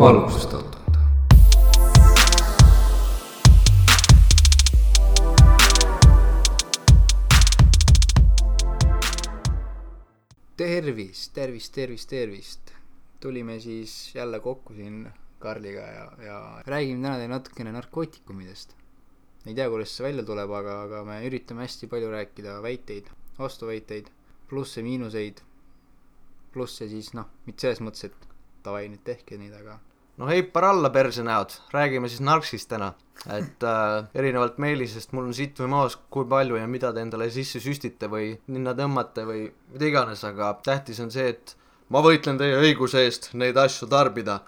valgustatud. tervist, tervist, tervist, tervist. tulime siis jälle kokku siin Karliga ja, ja räägime täna teile natukene narkootikumidest. ei tea, kuidas see välja tuleb, aga, aga me üritame hästi palju rääkida väiteid, vastuväiteid, plusse-miinuseid, plusse siis noh, mitte selles mõttes, et davai nüüd tehke neid, aga no heipar alla persenäod, räägime siis narksist täna. et äh, erinevalt Meelisest mul on sitt või maas, kui palju ja mida te endale sisse süstite või ninna tõmbate või mida iganes, aga tähtis on see, et ma võitlen teie õiguse eest neid asju tarbida.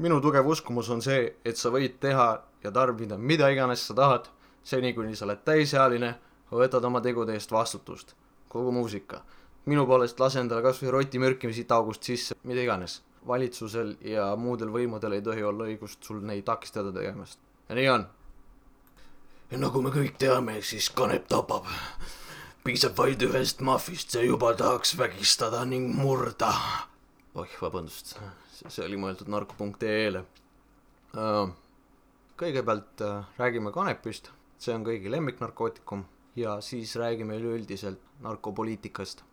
minu tugev uskumus on see, et sa võid teha ja tarbida mida iganes sa tahad, seni kuni sa oled täisealine, võtad oma tegude eest vastutust. kogu muusika minu poolest lase endale kas või rotimürki siit august sisse, mida iganes. valitsusel ja muudel võimudel ei tohi olla õigust sul neid takistada tegemast. ja nii on. ja nagu me kõik teame, siis kanep tapab. piisab vaid ühest mahvist, see juba tahaks vägistada ning murda. oih, vabandust, see oli mõeldud narko.ee-le. kõigepealt äh, räägime kanepist, see on kõigi lemmiknarkootikum ja siis räägime üleüldiselt narkopoliitikast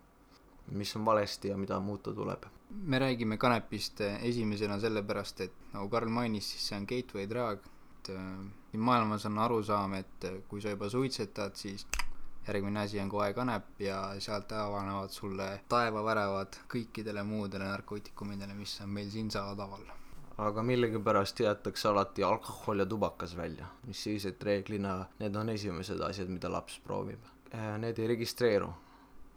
mis on valesti ja mida muuta tuleb. me räägime kanepist eh, esimesena sellepärast, et nagu Karl mainis, siis see on gateway drug, et äh, siin maailmas on arusaam, et äh, kui sa juba suitsetad, siis järgmine asi on kohe kanep ja sealt avanevad sulle taevavärevad kõikidele muudele narkootikumidele, mis on meil siin saadaval. aga millegipärast jäetakse alati alkohol ja tubakas välja, mis siis, et reeglina need on esimesed asjad, mida laps proovib. Need ei registreeru,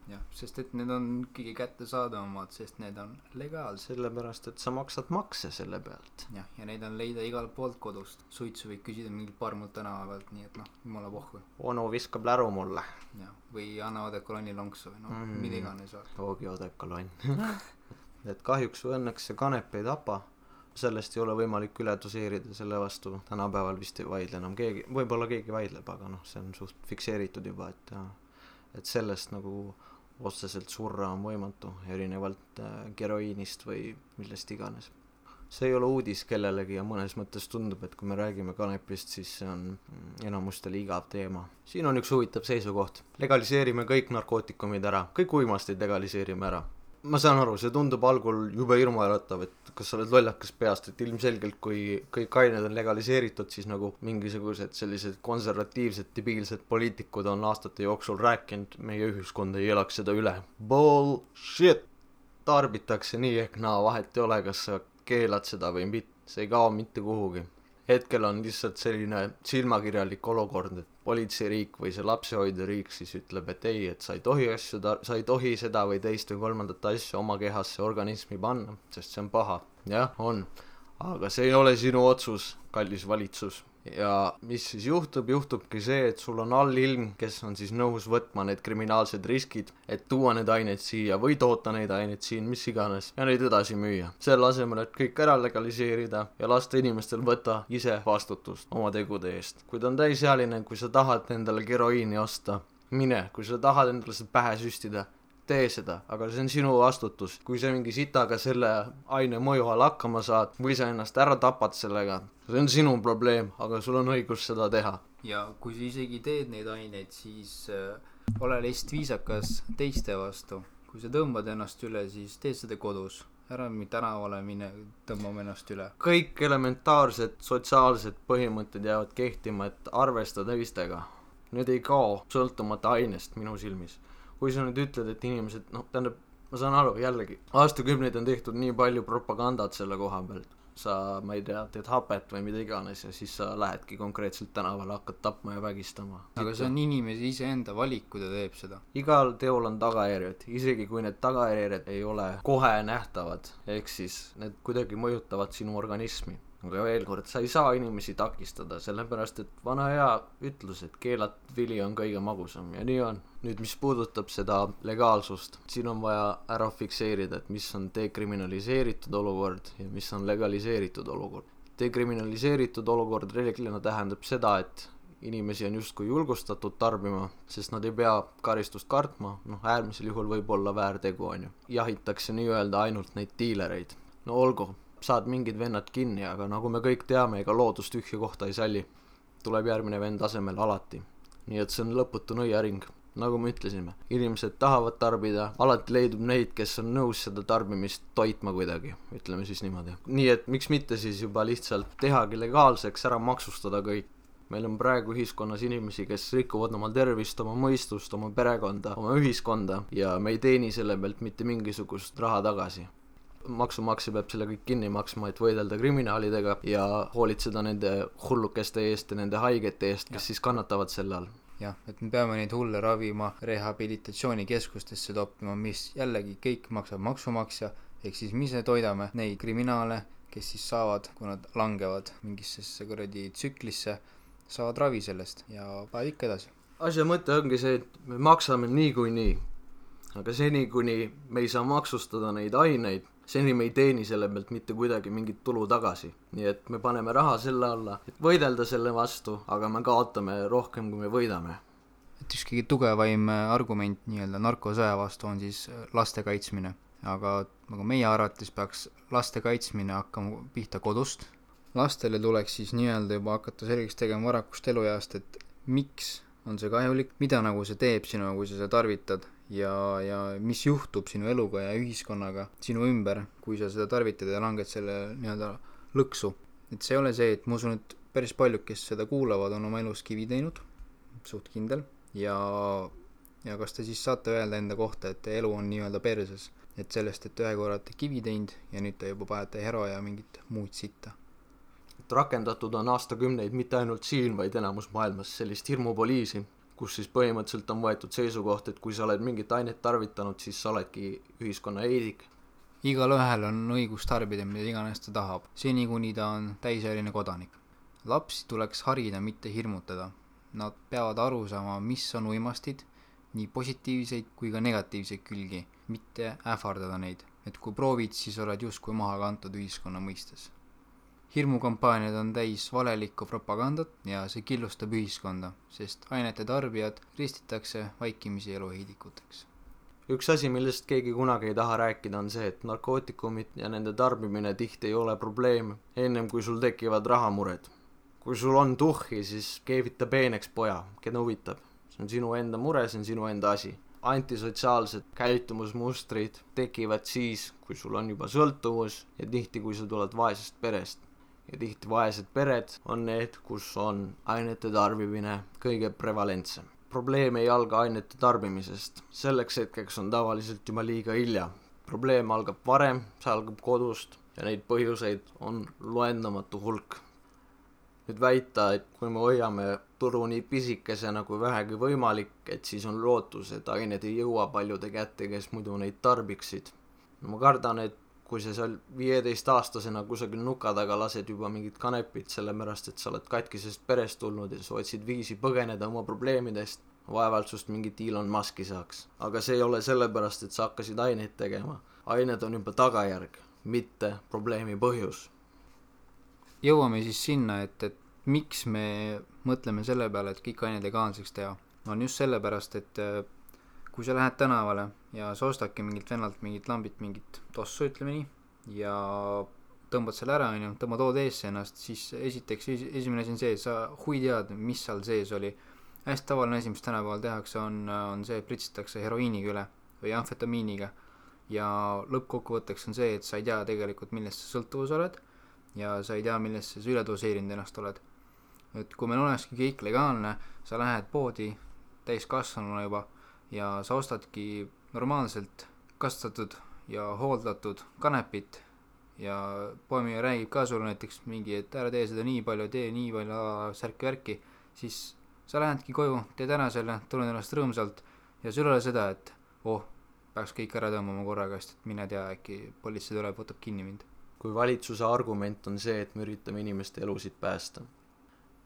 jah, sest et need on kõige kättesaadavamad, sest need on legaalsed. sellepärast et sa maksad makse selle pealt. jah, ja neid on leida igalt poolt kodust. suitsu võid küsida mingilt parmult tänava pealt, nii et noh, jumala pohhu. onu viskab läru mulle, jah, või anna odekolonni lonksu või noh Mm. mm., mida iganes. toogi odekolonn. et kahjuks või õnneks see kanep ei tapa, sellest ei ole võimalik üle doseerida, selle vastu tänapäeval vist ei vaidle enam keegi, võib-olla keegi vaidleb, aga noh, see on suht fikseeritud juba, et et sellest nagu otseselt surra on võimatu, erinevalt äh, heroiinist või millest iganes. see ei ole uudis kellelegi ja mõnes mõttes tundub, et kui me räägime kanepist, siis see on mm, enamustele igav teema. siin on üks huvitav seisukoht, legaliseerime kõik narkootikumid ära, kõik uimastid legaliseerime ära. Ma saan aru, see tundub algul jube hirmuäratav, et kas sa oled lollakas peast, et ilmselgelt kui kõik ained on legaliseeritud, siis nagu mingisugused sellised konservatiivsed debiilsed poliitikud on aastate jooksul rääkinud, meie ühiskond ei elaks seda üle. Bullshit, tarbitakse nii ehk naa, vahet ei ole, kas sa keelad seda või mitte, see ei kao mitte kuhugi. hetkel on lihtsalt selline silmakirjalik olukord, et politseiriik või see lapsehoidjariik siis ütleb, et ei, et sa ei tohi asju tar-, sa ei tohi seda või teist või kolmandat asja oma kehasse, organismi panna, sest see on paha. jah, on. aga see ei ole sinu otsus, kallis valitsus. Ja mis siis juhtub, juhtubki see, et sul on allilm, kes on siis nõus võtma need kriminaalsed riskid, et tuua need ained siia või toota neid aineid siin, mis iganes, ja neid edasi müüa. selle asemel, et kõik ära legaliseerida ja lasta inimestel võtta ise vastutust oma tegude eest. kui ta on täisealine, kui sa tahad endale heroiini osta, mine, kui sa tahad endale seda pähe süstida, tee seda, aga see on sinu vastutus. kui sa mingi sitaga selle aine mõju all hakkama saad või sa ennast ära tapad sellega, see on sinu probleem, aga sul on õigus seda teha. ja kui sa isegi teed neid aineid, siis äh, ole lihtsalt viisakas teiste vastu. kui sa tõmbad ennast üle, siis tee seda kodus. ära tänavale mine, tõmbame ennast üle. kõik elementaarsed sotsiaalsed põhimõtted jäävad kehtima, et arvesta teistega. Need ei kao sõltumata ainest minu silmis. Kui sa nüüd ütled, et inimesed, noh, tähendab, ma saan aru, jällegi, aastakümneid on tehtud nii palju propagandat selle koha pealt. sa, ma ei tea, teed hapet või mida iganes ja siis sa lähedki konkreetselt tänavale, hakkad tapma ja vägistama. aga see on inimese iseenda valik, kui ta teeb seda. igal teol on tagajärjed, isegi kui need tagajärjed ei ole kohe nähtavad, ehk siis need kuidagi mõjutavad sinu organismi. Aga veel kord, sa ei saa inimesi takistada, sellepärast et vana hea ütlus, et keelatud vili on kõige magusam ja nii on. nüüd, mis puudutab seda legaalsust, siin on vaja ära fikseerida, et mis on dekriminaliseeritud olukord ja mis on legaliseeritud olukord. dekriminaliseeritud olukord reeglina tähendab seda, et inimesi on justkui julgustatud tarbima, sest nad ei pea karistust kartma, noh äärmisel juhul võib olla väärtegu, on ju. jahitakse nii-öelda ainult neid diilereid. no olgu, saad mingid vennad kinni, aga nagu me kõik teame, ega loodus tühja kohta ei salli. tuleb järgmine vend asemele alati. nii et see on lõputu nõiaring nagu me ütlesime, inimesed tahavad tarbida, alati leidub neid, kes on nõus seda tarbimist toitma kuidagi, ütleme siis niimoodi. nii et miks mitte siis juba lihtsalt tehagi legaalseks, ära maksustada kõik. meil on praegu ühiskonnas inimesi, kes rikuvad oma tervist, oma mõistust, oma perekonda, oma ühiskonda ja me ei teeni selle pealt mitte mingisugust raha tagasi maksumaksja peab selle kõik kinni maksma, et võidelda kriminaalidega ja hoolitseda nende hullukeste eest ja nende haigete eest, kes ja. siis kannatavad selle all jah, et me peame neid hulle ravima rehabilitatsioonikeskustesse toppima, mis jällegi kõik maksab maksumaksja, ehk siis me toidame neid kriminaale, kes siis saavad, kui nad langevad mingisse kuradi tsüklisse, saavad ravi sellest ja lähevad ikka edasi. asja mõte ongi see, et me maksame niikuinii, aga seni, kuni me ei saa maksustada neid aineid, seni me ei teeni selle pealt mitte kuidagi mingit tulu tagasi. nii et me paneme raha selle alla, et võidelda selle vastu, aga me kaotame rohkem, kui me võidame. et üks kõige tugevaim äh, argument nii-öelda narkosõja vastu on siis äh, laste kaitsmine. aga nagu meie arvates peaks laste kaitsmine hakkama pihta kodust. lastele tuleks siis nii-öelda juba hakata selgeks tegema varakust elueast, et miks on see kahjulik, mida nagu see teeb sinuga, kui sa seda tarvitad ja, ja mis juhtub sinu eluga ja ühiskonnaga sinu ümber, kui sa seda tarvitad ja langed selle nii-öelda lõksu. et see ei ole see, et ma usun, et päris paljud, kes seda kuulavad, on oma elus kivi teinud, suht kindel, ja, ja kas te siis saate öelda enda kohta, et elu on nii-öelda perses, et sellest, et ühe korra olete kivi teinud ja nüüd te juba panete hero ja mingit muud sitta. Et rakendatud on aastakümneid mitte ainult siin, vaid enamus maailmas sellist hirmupoliisi, kus siis põhimõtteliselt on võetud seisukoht, et kui sa oled mingit ainet tarvitanud, siis sa oledki ühiskonna heidik. igalühel on õigus tarbida mida iganes ta tahab, seni kuni ta on täisealine kodanik. lapsi tuleks harida, mitte hirmutada. Nad peavad aru saama, mis on uimastid, nii positiivseid kui ka negatiivseid külgi, mitte ähvardada neid. et kui proovid, siis oled justkui maha kantud ühiskonna mõistes hirmukampaaniad on täis valelikku propagandat ja see killustab ühiskonda, sest ainete tarbijad ristitakse vaikimisi eluheidikuteks. üks asi, millest keegi kunagi ei taha rääkida, on see, et narkootikumid ja nende tarbimine tihti ei ole probleem ennem kui sul tekivad rahamured. kui sul on tuhhi, siis keevita peeneks poja, keda huvitab. see on sinu enda mure, see on sinu enda asi antisotsiaalsed käitumusmustrid tekivad siis, kui sul on juba sõltuvus ja tihti, kui sa tuled vaesest perest ja tihti vaesed pered on need, kus on ainete tarbimine kõige prevalentsem. probleem ei alga ainete tarbimisest, selleks hetkeks on tavaliselt juba liiga hilja. probleem algab varem, see algab kodust ja neid põhjuseid on loendamatu hulk. nüüd väita, et kui me hoiame turu nii pisikesena kui vähegi võimalik, et siis on lootus, et ained ei jõua paljude kätte, kes muidu neid tarbiksid. ma kardan, et kui sa seal viieteistaastasena kusagil nuka taga lased juba mingit kanepit, sellepärast et sa oled katkisest perest tulnud ja sa otsid viisi põgeneda oma probleemidest, vaevalt sust mingit Elon Musk'i saaks. aga see ei ole sellepärast, et sa hakkasid aineid tegema. ained on juba tagajärg, mitte probleemi põhjus. jõuame siis sinna, et, et miks me mõtleme selle peale, et kõik ained legaalseks teha. on just sellepärast, et kui sa lähed tänavale ja sa ostadki mingilt vennalt mingit lambit, mingit tossu, ütleme nii, ja tõmbad selle ära, onju, tõmbad hood eesse ennast, siis esiteks esimene asi on see, sa huvi tead, mis seal sees oli. hästi tavaline asi, mis tänapäeval tehakse, on, on see, et pritsitakse heroiiniga üle või amfetamiiniga. ja lõppkokkuvõtteks on see, et sa ei tea tegelikult, millest sa sõltuvus oled ja sa ei tea, millest sa üledoseerinud ennast oled. et kui meil olekski kõik legaalne, sa lähed poodi täiskasvanuna juba ja sa ostadki normaalselt kastatud ja hooldatud kanepit ja poemine räägib ka sulle näiteks mingi, et ära tee seda nii palju, tee nii palju särki-värki, siis sa lähedki koju, teed ära selle, tunned ennast rõõmsalt ja sul ei ole seda, et oh, peaks kõik ära tõmbama korraga, sest et mine tea, äkki politsei tuleb, võtab kinni mind. kui valitsuse argument on see, et me üritame inimeste elusid päästa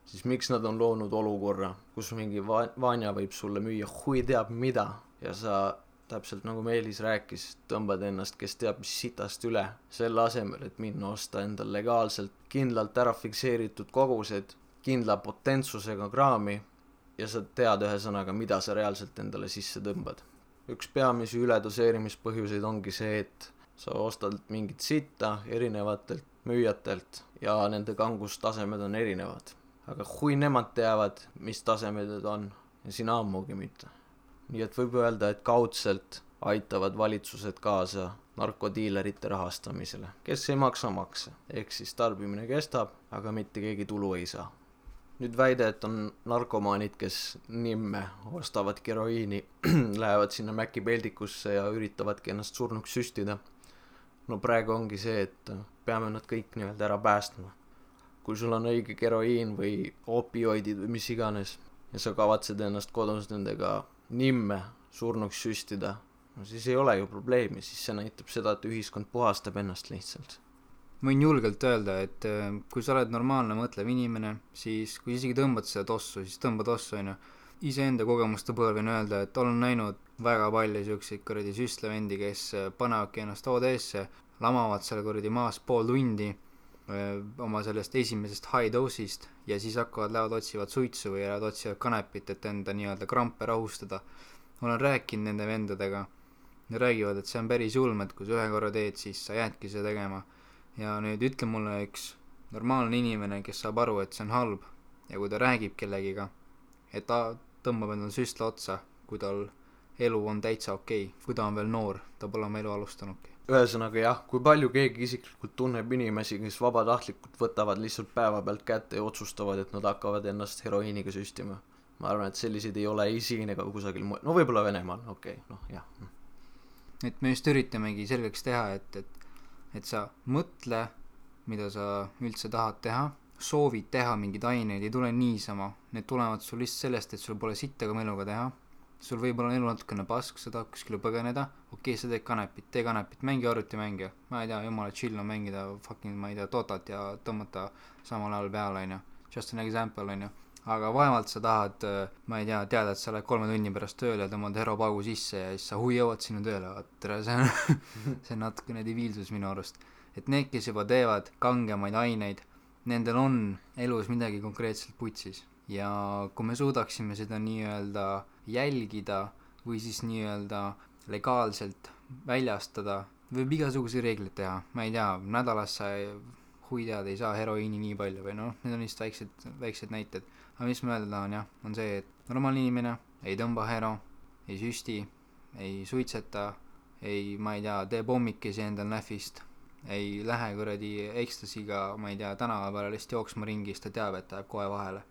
siis miks nad on loonud olukorra, kus mingi va-, Vanja võib sulle müüa hui teab mida ja sa täpselt nagu Meelis rääkis, tõmbad ennast kes teab mis sitast üle, selle asemel, et minna osta endal legaalselt kindlalt ära fikseeritud kogused kindla potentsusega kraami ja sa tead ühesõnaga, mida sa reaalselt endale sisse tõmbad. üks peamisi üledoseerimispõhjuseid ongi see, et sa ostad mingit sitta erinevatelt müüjatelt ja nende kangustasemed on erinevad. Aga kui nemad teavad, mis tasemed need on, ja sina ammugi mitte. nii et võib öelda, et kaudselt aitavad valitsused kaasa narkodiilerite rahastamisele, kes ei maksa makse, ehk siis tarbimine kestab, aga mitte keegi tulu ei saa. nüüd väide, et on narkomaanid, kes nimme ostavad heroiini, lähevad sinna Maci peldikusse ja üritavadki ennast surnuks süstida. no praegu ongi see, et peame nad kõik nii-öelda ära päästma. Kui sul on õige heroiin või opioidid või mis iganes ja sa kavatsed ennast kodus nendega nimme surnuks süstida no siis ei ole ju probleemi, siis see näitab seda, et ühiskond puhastab ennast lihtsalt. võin julgelt öelda, et äh, kui sa oled normaalne mõtlev inimene, siis kui isegi tõmbad seda tossu, siis tõmba tossu, on ju. iseenda kogemuste põhjal võin öelda, et olen näinud väga palju siukseid kuradi süstlevendi, kes äh, panevadki ennast OD-sse, lamavad seal kuradi maas pool tundi oma sellest esimesest high dose'ist ja siis hakkavad, lähevad otsivad suitsu või lähevad otsivad kanepit, et enda nii-öelda krampe rahustada. olen rääkinud nende vendadega ja räägivad, et see on päris julm, et kui sa ühe korra teed, siis sa jäädki seda tegema. ja nüüd ütle mulle üks normaalne inimene, kes saab aru, et see on halb ja kui ta räägib kellegiga, et ta tõmbab endale süstla otsa, kui tal elu on täitsa okei okay., kui ta on veel noor, ta pole oma elu alustanudki. Ühesõnaga jah, kui palju keegi isiklikult tunneb inimesi, kes vabatahtlikult võtavad lihtsalt päevapealt kätte ja otsustavad, et nad hakkavad ennast heroiiniga süstima. ma arvan, et selliseid ei ole ei siin ega kusagil mujal, no võib-olla Venemaal, okei okay,, noh jah. Et me just üritamegi selgeks teha, et, et, et sa mõtle, mida sa üldse tahad teha, soovid teha mingeid aineid, ei tule niisama, need tulevad sul lihtsalt sellest, et sul pole sitta ka meluga teha, sul võib-olla on elu natukene pask, sa tahad kuskile põgeneda, okei okay,, sa teed kanepit, tee kanepit, mängi arvutimänge, ma ei tea, jumala chill on mängida fucking, ma ei tea, Dotat ja tõmmata samal ajal peale, on ju, just an example, on ju aga vaevalt sa tahad, äh, ma ei tea, teada, et sa lähed kolme tunni pärast tööle tõmbad Hero paugu sisse ja siis sa hui jõuad sinna tööle, vaat tere, see on see on natukene debiilsus minu arust. et need, kes juba teevad kangemaid aineid, nendel on elus midagi konkreetselt putsis. Ja kui me suudaksime seda nii-öelda jälgida või siis nii-öelda legaalselt väljastada, võib igasuguseid reegleid teha, ma ei tea, nädalas sa hui tead, ei saa heroiini nii palju või noh, need on lihtsalt väiksed, väiksed näited. Aga mis ma öelda tahan jah, on see, et normaalne inimene ei tõmba hero, ei süsti, ei suitseta, ei, ma ei tea, tee pommikesi endal nähvist, ei lähe kuradi ekstasiga, ma ei tea, tänava peale lihtsalt jooksma ringi, siis ta teab, et ta jääb kohe vahele.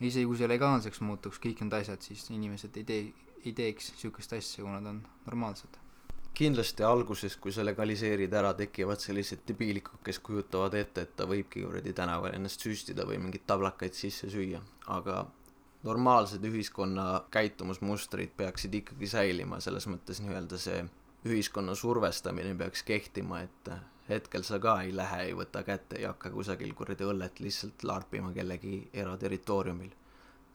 Isegi kui see legaalseks muutuks, kõik need asjad, siis inimesed ei tee, ei teeks niisugust asja, kui nad on normaalsed. Kindlasti alguses, kui sa legaliseerid ära, tekivad sellised debiilikud, kes kujutavad ette, et ta võibki kuradi tänaval ennast süstida või mingeid tablakaid sisse süüa, aga normaalsed ühiskonna käitumusmustrid peaksid ikkagi säilima, selles mõttes nii-öelda see ühiskonna survestamine peaks kehtima, et hetkel sa ka ei lähe, ei võta kätte, ei hakka kusagil kuradi õllet lihtsalt larpima kellegi eraterritooriumil.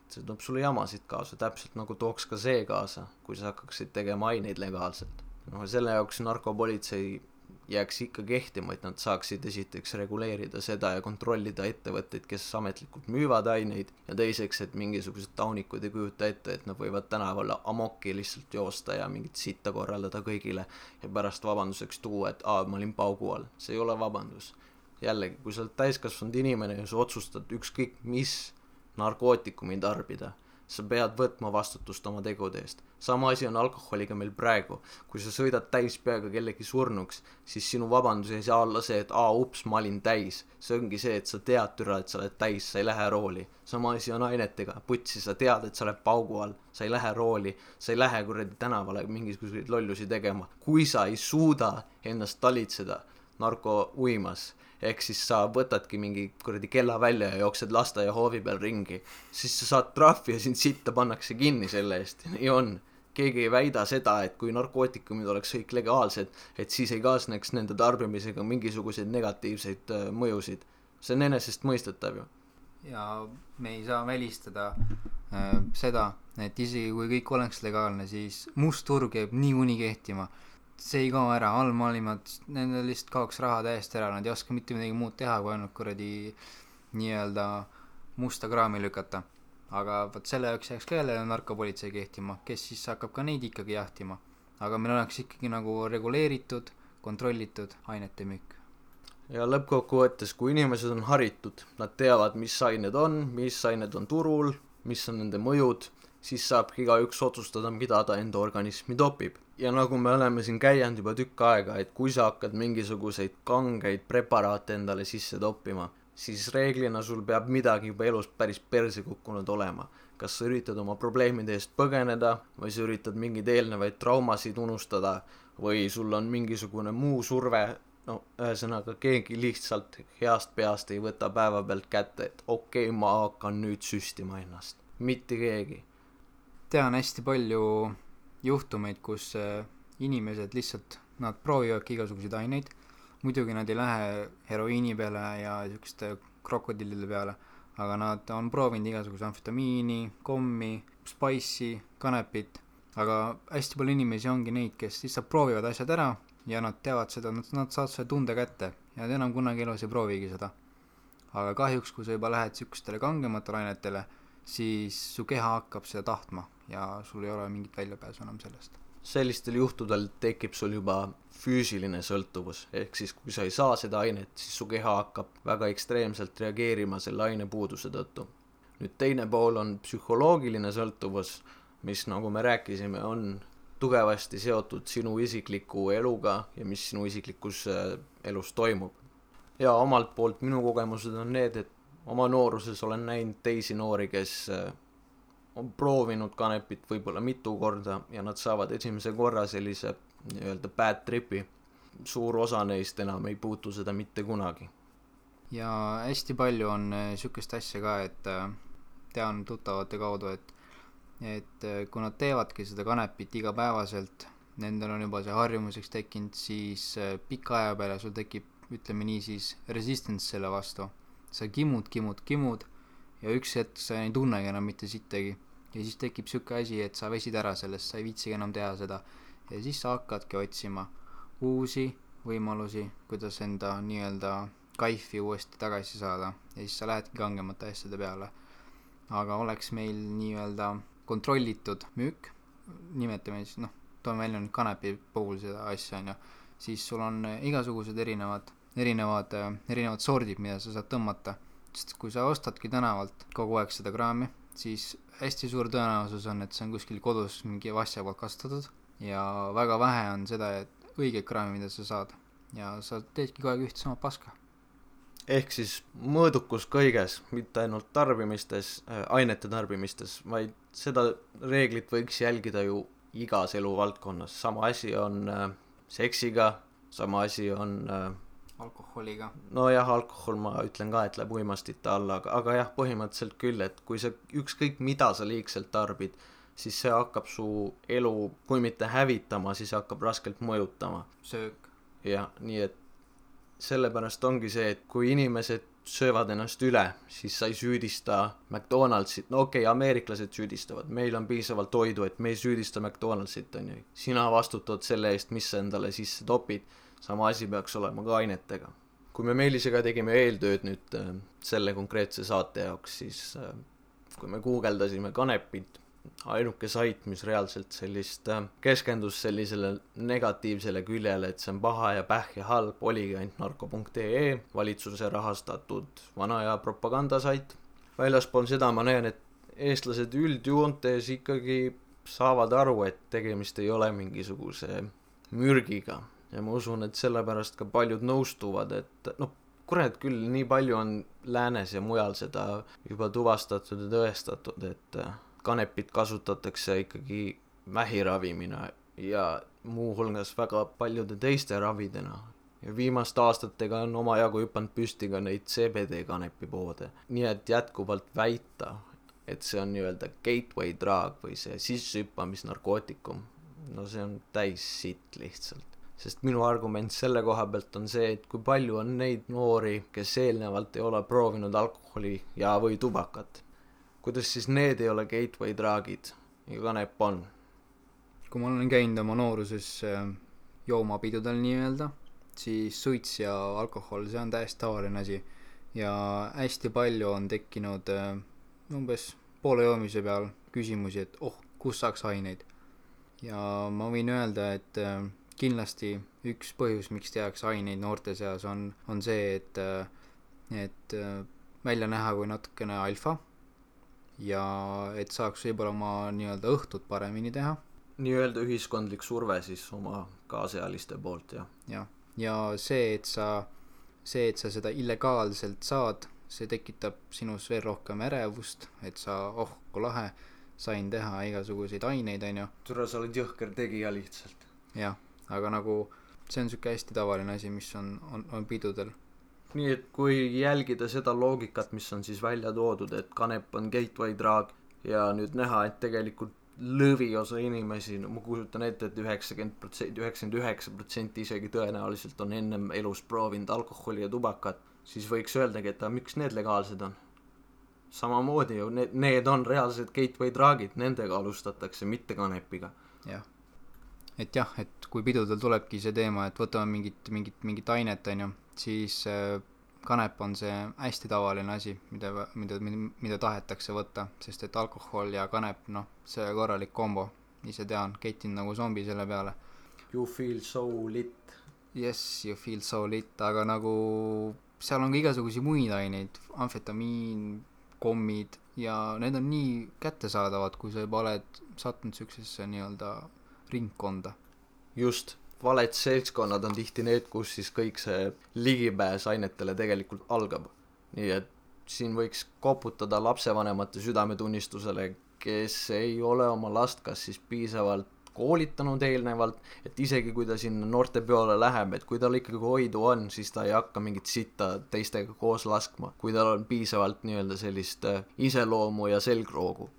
see toob sulle jamasid kaasa, täpselt nagu tooks ka see kaasa, kui sa hakkaksid tegema aineid legaalselt noh, selle jaoks narkopolitsei jääks ikka kehtima, et nad saaksid esiteks reguleerida seda ja kontrollida ettevõtteid, kes ametlikult müüvad aineid ja teiseks, et mingisugused taunikud ei kujuta ette, et nad võivad tänaval amokki lihtsalt joosta ja mingit sitta korraldada kõigile ja pärast vabanduseks tuua, et aa, ma olin paugu all. see ei ole vabandus. jällegi, kui sa oled täiskasvanud inimene ja sa otsustad ükskõik mis narkootikumi tarbida sa pead võtma vastutust oma tegude eest. sama asi on alkoholiga meil praegu. kui sa sõidad täis peaga kellegi surnuks, siis sinu vabandus ei saa olla see, et aa, ups, ma olin täis. see ongi see, et sa tead türa, et sa oled täis, sa ei lähe rooli. sama asi on ainetega, putsi, sa tead, et sa oled paugu all, sa ei lähe rooli, sa ei lähe kuradi tänavale mingisuguseid lollusi tegema. kui sa ei suuda ennast talitseda narkouimas ehk siis sa võtadki mingi kuradi kella välja ja jooksed lasteaia hoovi peal ringi, siis sa saad trahvi ja sind sitta pannakse kinni selle eest, nii on. keegi ei väida seda, et kui narkootikumid oleks kõik legaalsed, et siis ei kaasneks nende tarbimisega mingisuguseid negatiivseid äh, mõjusid. see on enesestmõistetav ju. ja me ei saa välistada äh, seda, et isegi kui kõik oleks legaalne, siis must turg jääb niikuinii kehtima see ei kao ära, allmaailmad, nendel lihtsalt kaoks raha täiesti ära, nad ei oska mitte midagi muud teha, kui ainult kuradi nii-öelda musta kraami lükata. aga vot selle jaoks jääks ka jälle narkopolitsei kehtima, kes siis hakkab ka neid ikkagi jahtima. aga meil oleks ikkagi nagu reguleeritud, kontrollitud ainete müük ja lõppkokkuvõttes, kui inimesed on haritud, nad teavad, mis ained on, mis ained on turul, mis on nende mõjud, siis saabki igaüks otsustada, mida ta enda organismi topib. Ja nagu me oleme siin käinud juba tükk aega, et kui sa hakkad mingisuguseid kangeid preparaate endale sisse toppima, siis reeglina sul peab midagi juba elus päris perse kukkunud olema. kas sa üritad oma probleemide eest põgeneda või sa üritad mingeid eelnevaid traumasid unustada või sul on mingisugune muu surve no ühesõnaga keegi lihtsalt heast peast ei võta päevapealt kätte, et okei okay,, ma hakkan nüüd süstima ennast, mitte keegi. tean hästi palju juhtumeid, kus äh, inimesed lihtsalt, nad proovivadki igasuguseid aineid, muidugi nad ei lähe heroiini peale ja niisuguste krokodillide peale, aga nad on proovinud igasuguse amfetamiini, kommi, spice'i, kanepit, aga hästi palju inimesi ongi neid, kes lihtsalt proovivad asjad ära ja nad teavad seda, nad, nad saavad selle tunde kätte ja nad enam kunagi elus ei proovigi seda. aga kahjuks, kui sa juba lähed niisugustele kangematele ainetele, siis su keha hakkab seda tahtma ja sul ei ole mingit väljapääsu enam sellest. sellistel juhtudel tekib sul juba füüsiline sõltuvus, ehk siis kui sa ei saa seda ainet, siis su keha hakkab väga ekstreemselt reageerima selle aine puuduse tõttu. nüüd teine pool on psühholoogiline sõltuvus, mis nagu me rääkisime, on tugevasti seotud sinu isikliku eluga ja mis sinu isiklikus äh, elus toimub. ja omalt poolt minu kogemused on need, et oma nooruses olen näinud teisi noori, kes äh, on proovinud kanepit võib-olla mitu korda ja nad saavad esimese korra sellise nii-öelda bad trip'i. suur osa neist enam ei puutu seda mitte kunagi. ja hästi palju on niisugust äh, asja ka, et tean tuttavate kaudu, et et äh, kui nad teevadki seda kanepit igapäevaselt, nendel on juba see harjumuseks tekkinud, siis äh, pika aja peale sul tekib, ütleme nii siis, resistance selle vastu. Sa kimud, kimud, kimud ja üks hetk sa ei tunnegi enam mitte sittagi. ja siis tekib niisugune asi, et sa väsid ära sellest, sa ei viitsigi enam teha seda. ja siis sa hakkadki otsima uusi võimalusi, kuidas enda nii-öelda kaifi uuesti tagasi saada ja siis sa lähedki kangemate asjade peale. aga oleks meil nii-öelda kontrollitud müük, nimetame siis noh, toome välja nüüd kanepi puhul seda asja, on ju, siis sul on igasugused erinevad, erinevad, erinevad sordid, mida sa saad tõmmata. sest kui sa ostadki tänavalt kogu aeg seda kraami, siis hästi suur tõenäosus on, et see on kuskil kodus mingi vassja poolt kasvatatud ja väga vähe on seda, et õiget kraami, mida sa saad. ja sa teedki kogu aeg üht sama paska ehk siis mõõdukus kõiges, mitte ainult tarbimistes äh,, ainete tarbimistes, vaid seda reeglit võiks jälgida ju igas eluvaldkonnas, sama asi on äh, seksiga, sama asi on äh, alkoholiga. nojah, alkohol ma ütlen ka, et läheb uimastite alla, aga, aga jah, põhimõtteliselt küll, et kui sa ükskõik mida sa liigselt tarbid, siis see hakkab su elu, kui mitte hävitama, siis hakkab raskelt mõjutama. söök. jah, nii et sellepärast ongi see, et kui inimesed söövad ennast üle, siis sa ei süüdista McDonaldsit, no okei okay,, ameeriklased süüdistavad, meil on piisavalt toidu, et me ei süüdista McDonaldsit, on ju. sina vastutad selle eest, mis sa endale sisse topid, sama asi peaks olema ka ainetega. kui me Meelisega tegime eeltööd nüüd äh, selle konkreetse saate jaoks, siis äh, kui me guugeldasime kanepit ainuke sait, mis reaalselt sellist äh, keskendus sellisele negatiivsele küljele, et see on paha ja pähh ja halb, oligi ainult narko.ee, valitsuse rahastatud vana aja propagandasait. väljaspool seda ma näen, et eestlased üldjoontes ikkagi saavad aru, et tegemist ei ole mingisuguse mürgiga ja ma usun, et sellepärast ka paljud nõustuvad, et noh, kurat küll, nii palju on läänes ja mujal seda juba tuvastatud ja tõestatud, et äh, kanepit kasutatakse ikkagi vähi ravimina ja muuhulgas väga paljude teiste ravidena. ja viimaste aastatega on omajagu hüpanud püsti ka neid CBD kanepipoode. nii et jätkuvalt väita, et see on nii-öelda gateway drug või see sissehüppamisnarkootikum, no see on täis sitt lihtsalt sest minu argument selle koha pealt on see, et kui palju on neid noori, kes eelnevalt ei ole proovinud alkoholi ja, või tubakat kuidas siis need ei ole gateway drug'id ja kanep on? kui ma olen käinud oma nooruses äh, joomapidudel nii-öelda, siis suits ja alkohol, see on täiesti tavaline asi. ja hästi palju on tekkinud äh, umbes poole joomise peal küsimusi, et oh, kust saaks aineid. ja ma võin öelda, et äh, kindlasti üks põhjus, miks tehakse aineid noorte seas, on, on see, et, et välja näha kui natukene alfa ja et saaks võib-olla oma nii-öelda õhtut paremini teha. nii-öelda ühiskondlik surve siis oma kaasealiste poolt, jah? jah, ja see, et sa see, et sa seda illegaalselt saad, see tekitab sinus veel rohkem ärevust, et sa, oh kui lahe, sain teha igasuguseid aineid, onju. tule, sa oled jõhker tegija lihtsalt. jah, aga nagu see on siuke hästi tavaline asi, mis on, on, on pidudel. nii et kui jälgida seda loogikat, mis on siis välja toodud, et kanep on gateway drug ja nüüd näha, et tegelikult lõviosa inimesi, no ma kujutan ette et, et üheksakümmend protsenti, üheksakümmend üheksa protsenti isegi tõenäoliselt on ennem elus proovinud alkoholi ja tubakat, siis võiks öeldagi, et aga miks need legaalsed on? samamoodi ju, need, need on reaalsed gateway drug'id, nendega alustatakse, mitte kanepiga. jah. Et jah, et kui pidudel tulebki see teema, et võtame mingit, mingit, mingit ainet, on ju, siis äh, kanep on see hästi tavaline asi, mida, mida, mida tahetakse võtta, sest et alkohol ja kanep, noh, see korralik kombo, ise tean, ketin nagu zombi selle peale. You feel so lit. Yes, you feel so lit, aga nagu seal on ka igasuguseid muid aineid, amfetamiin, kommid ja need on nii kättesaadavad, kui sa juba oled sattunud niisugusesse nii-öelda ringkonda. just valed seltskonnad on tihti need, kus siis kõik see ligipääs ainetele tegelikult algab. nii et siin võiks koputada lapsevanemate südametunnistusele, kes ei ole oma last kas siis piisavalt koolitanud eelnevalt, et isegi kui ta sinna noortepeole läheb, et kui tal ikkagi hoidu on, siis ta ei hakka mingit sitta teistega koos laskma, kui tal on piisavalt nii-öelda sellist äh, iseloomu ja selgroogu.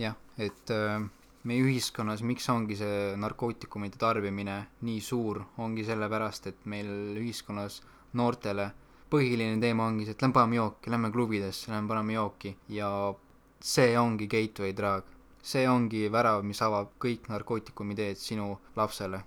jah, et äh meie ühiskonnas, miks ongi see narkootikumide tarbimine nii suur, ongi sellepärast, et meil ühiskonnas noortele põhiline teema ongi see, et lähme paneme jooki, lähme klubidesse, lähme paneme jooki ja see ongi gateway drug. see ongi värav, mis avab kõik narkootikumi teed sinu lapsele.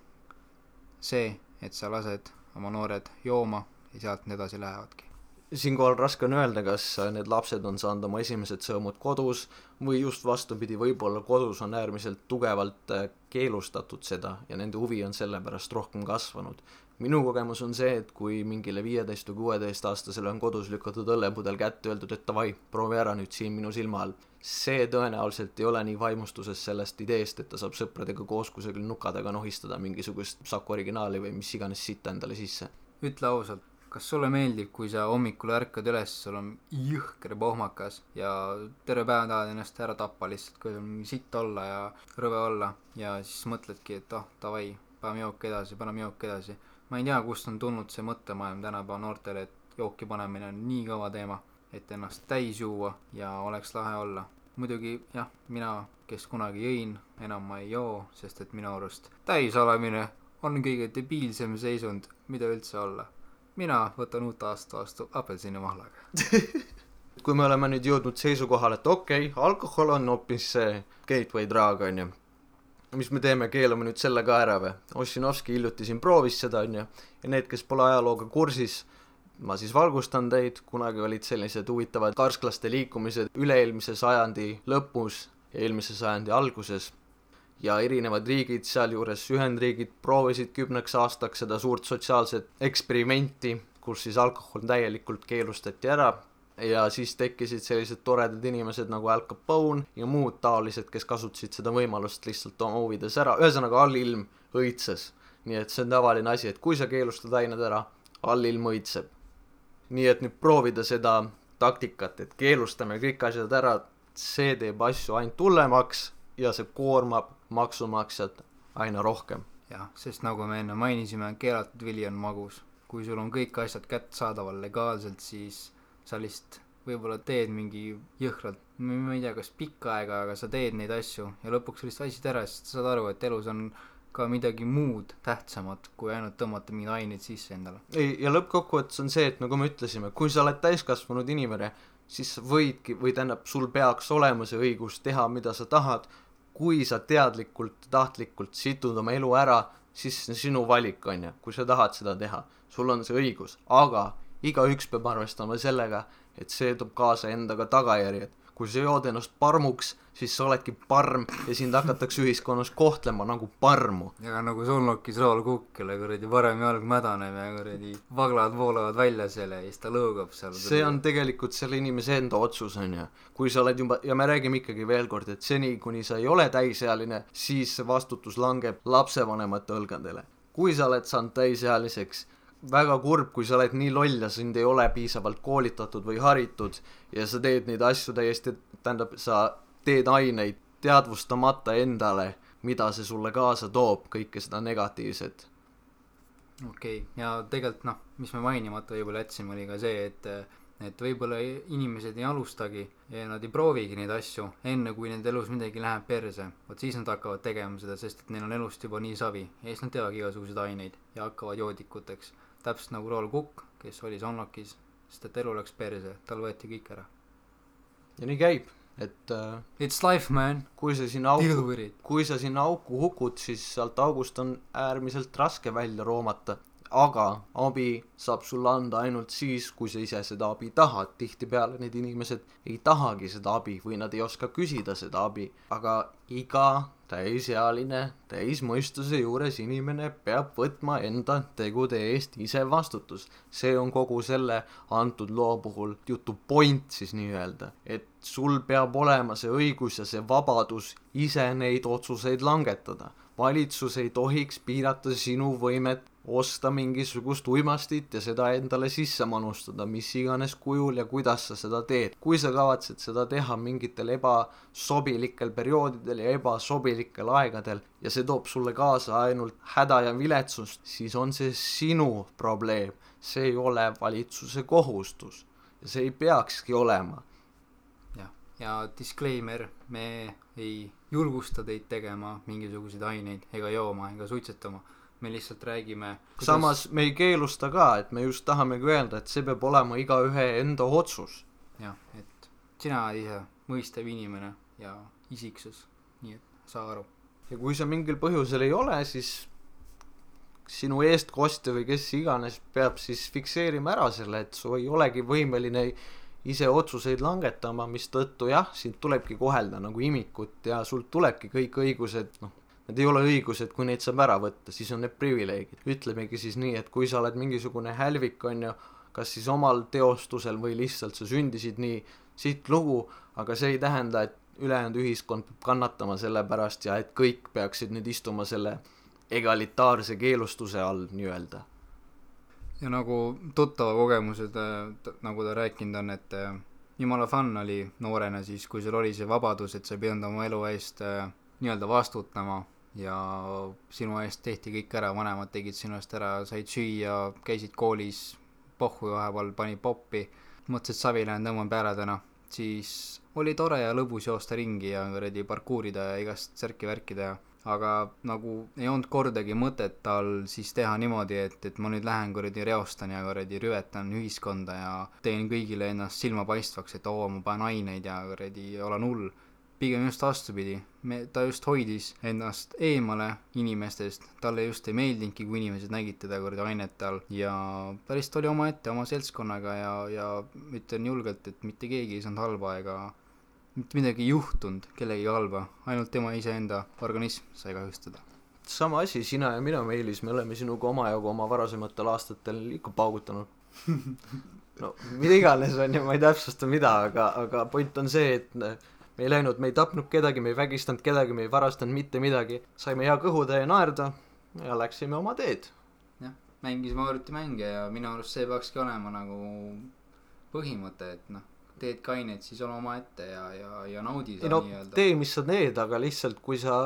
see, et sa lased oma noored jooma ja sealt nad edasi lähevadki siinkohal raske on öelda, kas need lapsed on saanud oma esimesed sõõmud kodus või just vastupidi, võib-olla kodus on äärmiselt tugevalt äh, keelustatud seda ja nende huvi on selle pärast rohkem kasvanud. minu kogemus on see, et kui mingile viieteist või kuueteistaastasele on kodus lükatud õllepudel kätte, öeldud, et davai, proovi ära nüüd siin minu silma all, see tõenäoliselt ei ole nii vaimustuses sellest ideest, et ta saab sõpradega koos kusagil nuka taga nohistada mingisugust Saku originaali või mis iganes sitta endale sisse. ütle ausalt kas sulle meeldib, kui sa hommikul ärkad üles, sul on jõhker pohmakas ja terve päev tahad ennast ära tappa lihtsalt, kui on sitt olla ja rõve olla ja siis mõtledki, et oh, davai, paneme jook edasi, paneme jook edasi. ma ei tea, kust on tulnud see mõttemaailm tänapäeva noortele, et jooki panemine on nii kõva teema, et ennast täis juua ja oleks lahe olla. muidugi jah, mina, kes kunagi jõin, enam ma ei joo, sest et minu arust täis olemine on kõige debiilsem seisund, mida üldse olla mina võtan uut aastat vastu apelsinimahlaga. Kui me oleme nüüd jõudnud seisukohale, et okei okay,, alkohol on hoopis see gateway drug, on ju, mis me teeme, keelame nüüd selle ka ära või? Ossinovski hiljuti siin proovis seda, on ju, ja need, kes pole ajalooga kursis, ma siis valgustan teid, kunagi olid sellised huvitavad karsklaste liikumised üle-eelmise sajandi lõpus ja eelmise sajandi alguses ja erinevad riigid, sealjuures Ühendriigid, proovisid kümneks aastaks seda suurt sotsiaalset eksperimenti, kus siis alkohol täielikult keelustati ära ja siis tekkisid sellised toredad inimesed nagu Al Capone ja muud taolised, kes kasutasid seda võimalust lihtsalt oma huvides ära, ühesõnaga allilm õitses. nii et see on tavaline asi, et kui sa keelustad ained ära, allilm õitseb. nii et nüüd proovida seda taktikat, et keelustame kõik asjad ära, see teeb asju ainult hullemaks ja see koormab maksumaksjat aina rohkem. jah, sest nagu me enne mainisime, keelatud vili on magus. kui sul on kõik asjad kättesaadaval legaalselt, siis sa lihtsalt võib-olla teed mingi jõhkralt, ma ei tea, kas pikka aega, aga sa teed neid asju ja lõpuks sa lihtsalt väsid ära, sest sa saad aru, et elus on ka midagi muud tähtsamat, kui ainult tõmmata mingeid aineid sisse endale. ei, ja lõppkokkuvõttes on see, et nagu me ütlesime, kui sa oled täiskasvanud inimene, siis võidki või tähendab, sul peaks olema see õigus teha, mida sa tahad kui sa teadlikult, tahtlikult situd oma elu ära, siis see on sinu valik, on ju, kui sa tahad seda teha, sul on see õigus, aga igaüks peab arvestama sellega, et see toob kaasa endaga tagajärjed kui sa jood ennast parmuks, siis sa oledki parm ja sind hakatakse ühiskonnas kohtlema nagu parmu. ja nagu Solnokis Raul Kukk, kelle kuradi parem jalg mädaneb ja kuradi vaglad voolavad välja selle ja siis ta lõõgab seal. see on tegelikult selle inimese enda otsus, on ju. kui sa oled juba, ja me räägime ikkagi veel kord, et seni, kuni sa ei ole täisealine, siis see vastutus langeb lapsevanemate õlgadele. kui sa oled saanud täisealiseks väga kurb, kui sa oled nii loll ja sind ei ole piisavalt koolitatud või haritud ja sa teed neid asju täiesti, tähendab, sa teed aineid teadvustamata endale, mida see sulle kaasa toob, kõike seda negatiivset. okei okay., ja tegelikult noh, mis me mainimata võib-olla jätsime, oli ka see, et et võib-olla inimesed ei alustagi ja nad ei proovigi neid asju enne, kui nende elus midagi läheb perse. vot siis nad hakkavad tegema seda, sest et neil on elust juba nii savi ja siis nad teevad igasuguseid aineid ja hakkavad joodikuteks täpselt nagu Roel Cook, kes oli Sonlokis, sest et elu läks perse, tal võeti kõik ära. ja nii käib, et äh, It's life, man. kui sa sinna auku, kui sa sinna auku hukud, siis sealt august on äärmiselt raske välja roomata aga abi saab sulle anda ainult siis, kui sa ise seda abi tahad, tihtipeale need inimesed ei tahagi seda abi või nad ei oska küsida seda abi, aga iga täisealine, täismõistuse juures inimene peab võtma enda tegude eest ise vastutus. see on kogu selle antud loo puhul jutu point siis nii-öelda, et sul peab olema see õigus ja see vabadus ise neid otsuseid langetada. valitsus ei tohiks piirata sinu võimet osta mingisugust uimastit ja seda endale sisse manustada, mis iganes kujul ja kuidas sa seda teed. kui sa kavatsed seda teha mingitel ebasobilikel perioodidel ja ebasobilikel aegadel ja see toob sulle kaasa ainult häda ja viletsust, siis on see sinu probleem, see ei ole valitsuse kohustus ja see ei peakski olema. jah, ja disclaimer, me ei julgusta teid tegema mingisuguseid aineid ega jooma ega suitsetama me lihtsalt räägime kuidas... samas me ei keelusta ka, et me just tahamegi öelda, et see peab olema igaühe enda otsus. jah, et sina oled ise mõistev inimene ja isiksus, nii et saa aru. ja kui sa mingil põhjusel ei ole, siis sinu eestkostja või kes iganes peab siis fikseerima ära selle, et sa ei olegi võimeline ise otsuseid langetama, mistõttu jah, sind tulebki kohelda nagu imikut ja sul tulebki kõik õigused, noh, Need ei ole õigused, kui neid saab ära võtta, siis on need privileegid. ütlemegi siis nii, et kui sa oled mingisugune hälvik, on ju, kas siis omal teostusel või lihtsalt sa sündisid nii, siit lugu, aga see ei tähenda, et ülejäänud ühiskond peab kannatama selle pärast ja et kõik peaksid nüüd istuma selle egalitaarse keelustuse all nii-öelda. ja nagu tuttava kogemused, nagu ta rääkinud on, et äh, jumala fun oli noorena siis, kui sul oli see vabadus, et sa ei pidanud oma elu eest äh, nii-öelda vastutama ja sinu eest tehti kõik ära, vanemad tegid sinu eest ära, said süüa, käisid koolis, pohhu vahepeal pani poppi, mõtlesid savi lähen tõmban peale täna, siis oli tore ja lõbus joosta ringi ja kuradi parkuurida ja igast särki-värki teha. aga nagu ei olnud kordagi mõtet tal siis teha niimoodi, et, et ma nüüd lähen kuradi reostan ja kuradi rüvetan ühiskonda ja teen kõigile ennast silmapaistvaks, et oo, ma panen aineid ja kuradi olen hull pigem just vastupidi, me, ta just hoidis ennast eemale inimestest, talle just ei meeldinudki, kui inimesed nägid teda kuradi ainete all ja ta lihtsalt oli omaette oma seltskonnaga ja, ja ütlen julgelt, et mitte keegi ei saanud halba ega mitte midagi ei juhtunud kellegagi halba, ainult tema iseenda organism sai kahjustada. sama asi, sina ja mina, Meelis, me oleme sinuga omajagu oma varasematel aastatel ikka paugutanud. No mida iganes, on ju, ma ei täpsusta mida, aga, aga point on see, et me ei läinud, me ei tapnud kedagi, me ei vägistanud kedagi, me ei varastanud mitte midagi, saime hea kõhutäie naerda ja läksime oma teed. jah, mängisime arvutimänge ja minu arust see peakski olema nagu põhimõte, et noh, teed kainet, siis ole omaette ja, ja, ja naudi seda no, nii-öelda. tee, mis sa teed, aga lihtsalt kui sa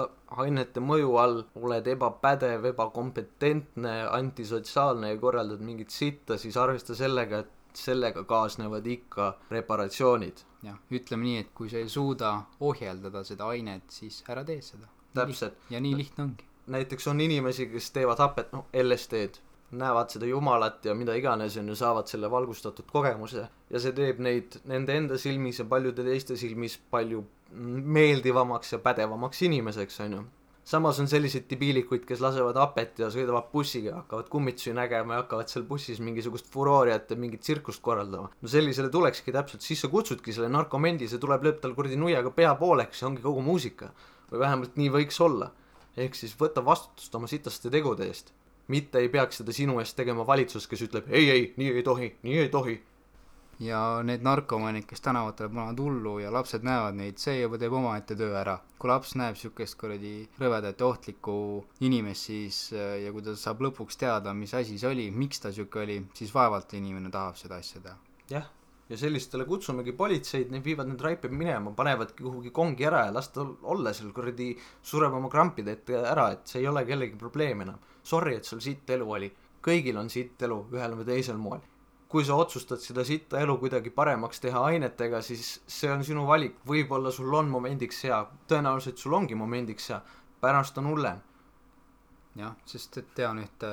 ainete mõju all oled ebapädev, ebakompetentne, antisotsiaalne ja korraldad mingit sitta, siis arvesta sellega, et sellega kaasnevad ikka reparatsioonid jah, ütleme nii, et kui sa ei suuda ohjeldada seda ainet, siis ära tee seda. täpselt. ja nii lihtne ongi. näiteks on inimesi, kes teevad hapet, noh, LSD-d, näevad seda jumalat ja mida iganes, on ju, saavad selle valgustatud kogemuse ja see teeb neid nende enda silmis ja paljude teiste silmis palju meeldivamaks ja pädevamaks inimeseks, on ju. Samas on selliseid debiilikuid kes lasevad hapet ja sõidavad bussiga hakkavad kummitusi nägema ja hakkavad seal bussis mingisugust furooriat ja mingit tsirkust korraldama. No sellisele tulekski täpselt. Siis sa kutsudki selle narkomendi see tuleb lööb tal kuradi nuiaga pea pooleks ja ongi kogu muusika. Või vähemalt nii võiks olla. Ehk siis võta vastutust oma sitaste tegude eest. Mitte ei peaks seda sinu eest tegema valitsus kes ütleb ei ei nii ei tohi nii ei tohi ja need narkomaanid, kes tänavatele panevad hullu ja lapsed näevad neid, see juba teeb omaette töö ära. kui laps näeb niisugust kuradi rõvedat ja ohtlikku inimest, siis ja kui ta saab lõpuks teada, mis asi see oli, miks ta niisugune oli, siis vaevalt inimene tahab seda asja teha. jah, ja sellistele kutsumegi politseid, need viivad need raiped minema, panevadki kuhugi kongi ära ja las ta olla seal kuradi, sureb oma krampide ette ära, et see ei ole kellegi probleem enam. Sorry, et sul sitt elu oli, kõigil on sitt elu ühel või teisel moel kui sa otsustad seda sitta elu kuidagi paremaks teha ainetega, siis see on sinu valik, võib-olla sul on momendiks hea, tõenäoliselt sul ongi momendiks hea, pärast on hullem. jah, sest et tean ühte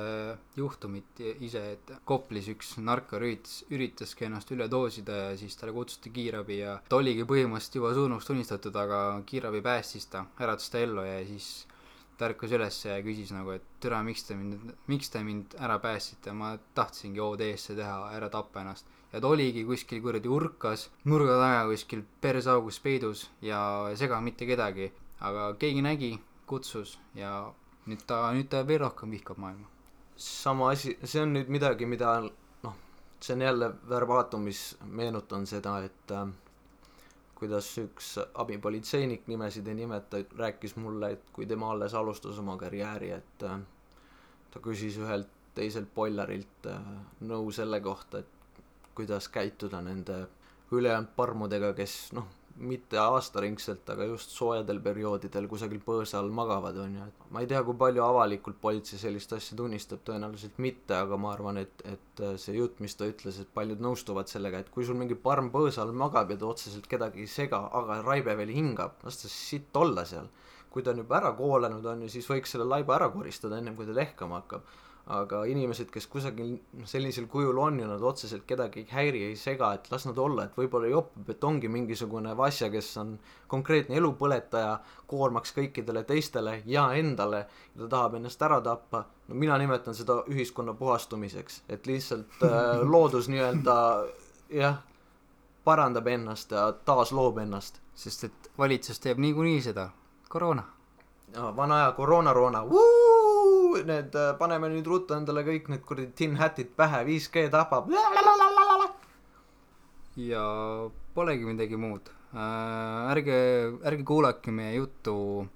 juhtumit ise, et Koplis üks narkor üritas, üritaski ennast üle doosida ja siis talle kutsuti kiirabi ja ta oligi põhimõtteliselt juba surnuks tunnistatud, aga kiirabi päästis ta, äratas ta ellu ja siis ta ärkas üles ja küsis nagu, et türa, miks te mind, miks te mind ära päästsite, ma tahtsingi OD-sse teha, ära tappa ennast. ja ta oligi kuskil kuradi urkas, nurga taga kuskil persaugus peidus ja ei sega mitte kedagi, aga keegi nägi, kutsus ja nüüd ta, nüüd ta veel rohkem vihkab maailma. sama asi, see on nüüd midagi, mida noh, see on jälle verbaatum, mis meenutan seda, et äh, kuidas üks abipolitseinik, nimesid ei nimeta, rääkis mulle, et kui tema alles alustas oma karjääri, et äh, ta küsis ühelt teiselt boilerilt äh, nõu selle kohta, et kuidas käituda nende ülejäänud parmudega, kes noh, mitte aastaringselt, aga just soojadel perioodidel kusagil põõsa all magavad, on ju, et ma ei tea, kui palju avalikult politsei sellist asja tunnistab, tõenäoliselt mitte, aga ma arvan, et, et see jutt, mis ta ütles, et paljud nõustuvad sellega, et kui sul mingi parm põõsa all magab ja ta otseselt kedagi ei sega, aga raibe veel hingab, las ta sitt olla seal. kui ta on juba ära koolanud, on ju, siis võiks selle laiba ära koristada, ennem kui ta lehkama hakkab aga inimesed, kes kusagil sellisel kujul on ja nad otseselt kedagi ei häiri, ei sega, et las nad olla, et võib-olla jopib, et ongi mingisugune Vasja, kes on konkreetne elupõletaja, koormaks kõikidele teistele ja endale ja ta tahab ennast ära tappa, no mina nimetan seda ühiskonna puhastumiseks, et lihtsalt äh, loodus nii-öelda jah, parandab ennast ja taasloob ennast. sest et valitsus teeb niikuinii seda, koroona. vana aja koroonaroona, need, äh, paneme nüüd ruttu endale kõik need kuradi tin hat'id pähe, 5G tapab. ja polegi midagi muud äh,. ärge, ärge kuulake meie juttu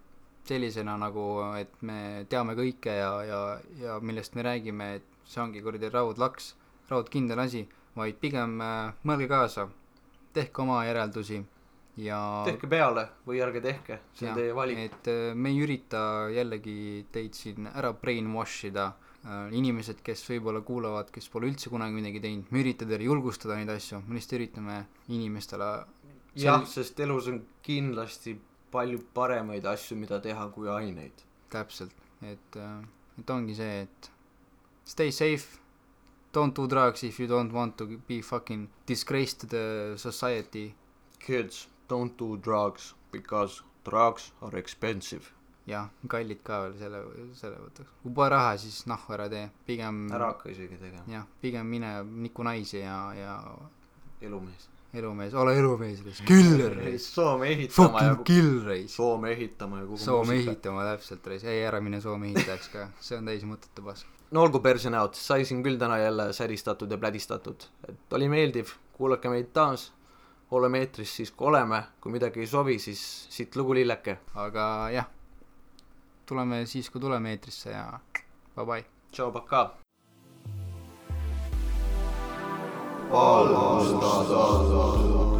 sellisena nagu, et me teame kõike ja, ja, ja millest me räägime, et see ongi kuradi raudlaks, raudkindel asi, vaid pigem äh, mõelge kaasa, tehke oma järeldusi ja tehke peale või ärge tehke, see on teie valik. et äh, me ei ürita jällegi teid siin ära brainwash ida äh,, inimesed, kes võib-olla kuulavad, kes pole üldse kunagi midagi teinud, me ei ürita teile julgustada neid asju, me lihtsalt üritame inimestele jah, sest elus on kindlasti palju paremaid asju, mida teha kui aineid. täpselt, et äh,, et ongi see, et stay safe, don't do drugs if you don't want to be fucking disgrace to the society. Kids don't do drugs because drugs are expensive. jah, kallid ka veel selle, selle võtaks. kui pole raha, siis noh, ära tee, pigem ära hakka isegi tegema. jah, pigem mine niku naisi ja, ja elumees. elumees, ole elumees, killer Soome ehitama ja killer Soome ehitama ja kogu Soome ehitama täpselt, ei ära mine Soome ehitajaks ka, see on täis mõttetu pask. no olgu perse näod, sai siin küll täna jälle säristatud ja plädistatud, et oli meeldiv, kuulake meid taas oleme eetris siis, kui oleme, kui midagi ei sobi, siis siit lugu lilleke. aga jah, tuleme siis, kui tuleme eetrisse ja bye bye. tšau, pakaa. valgustada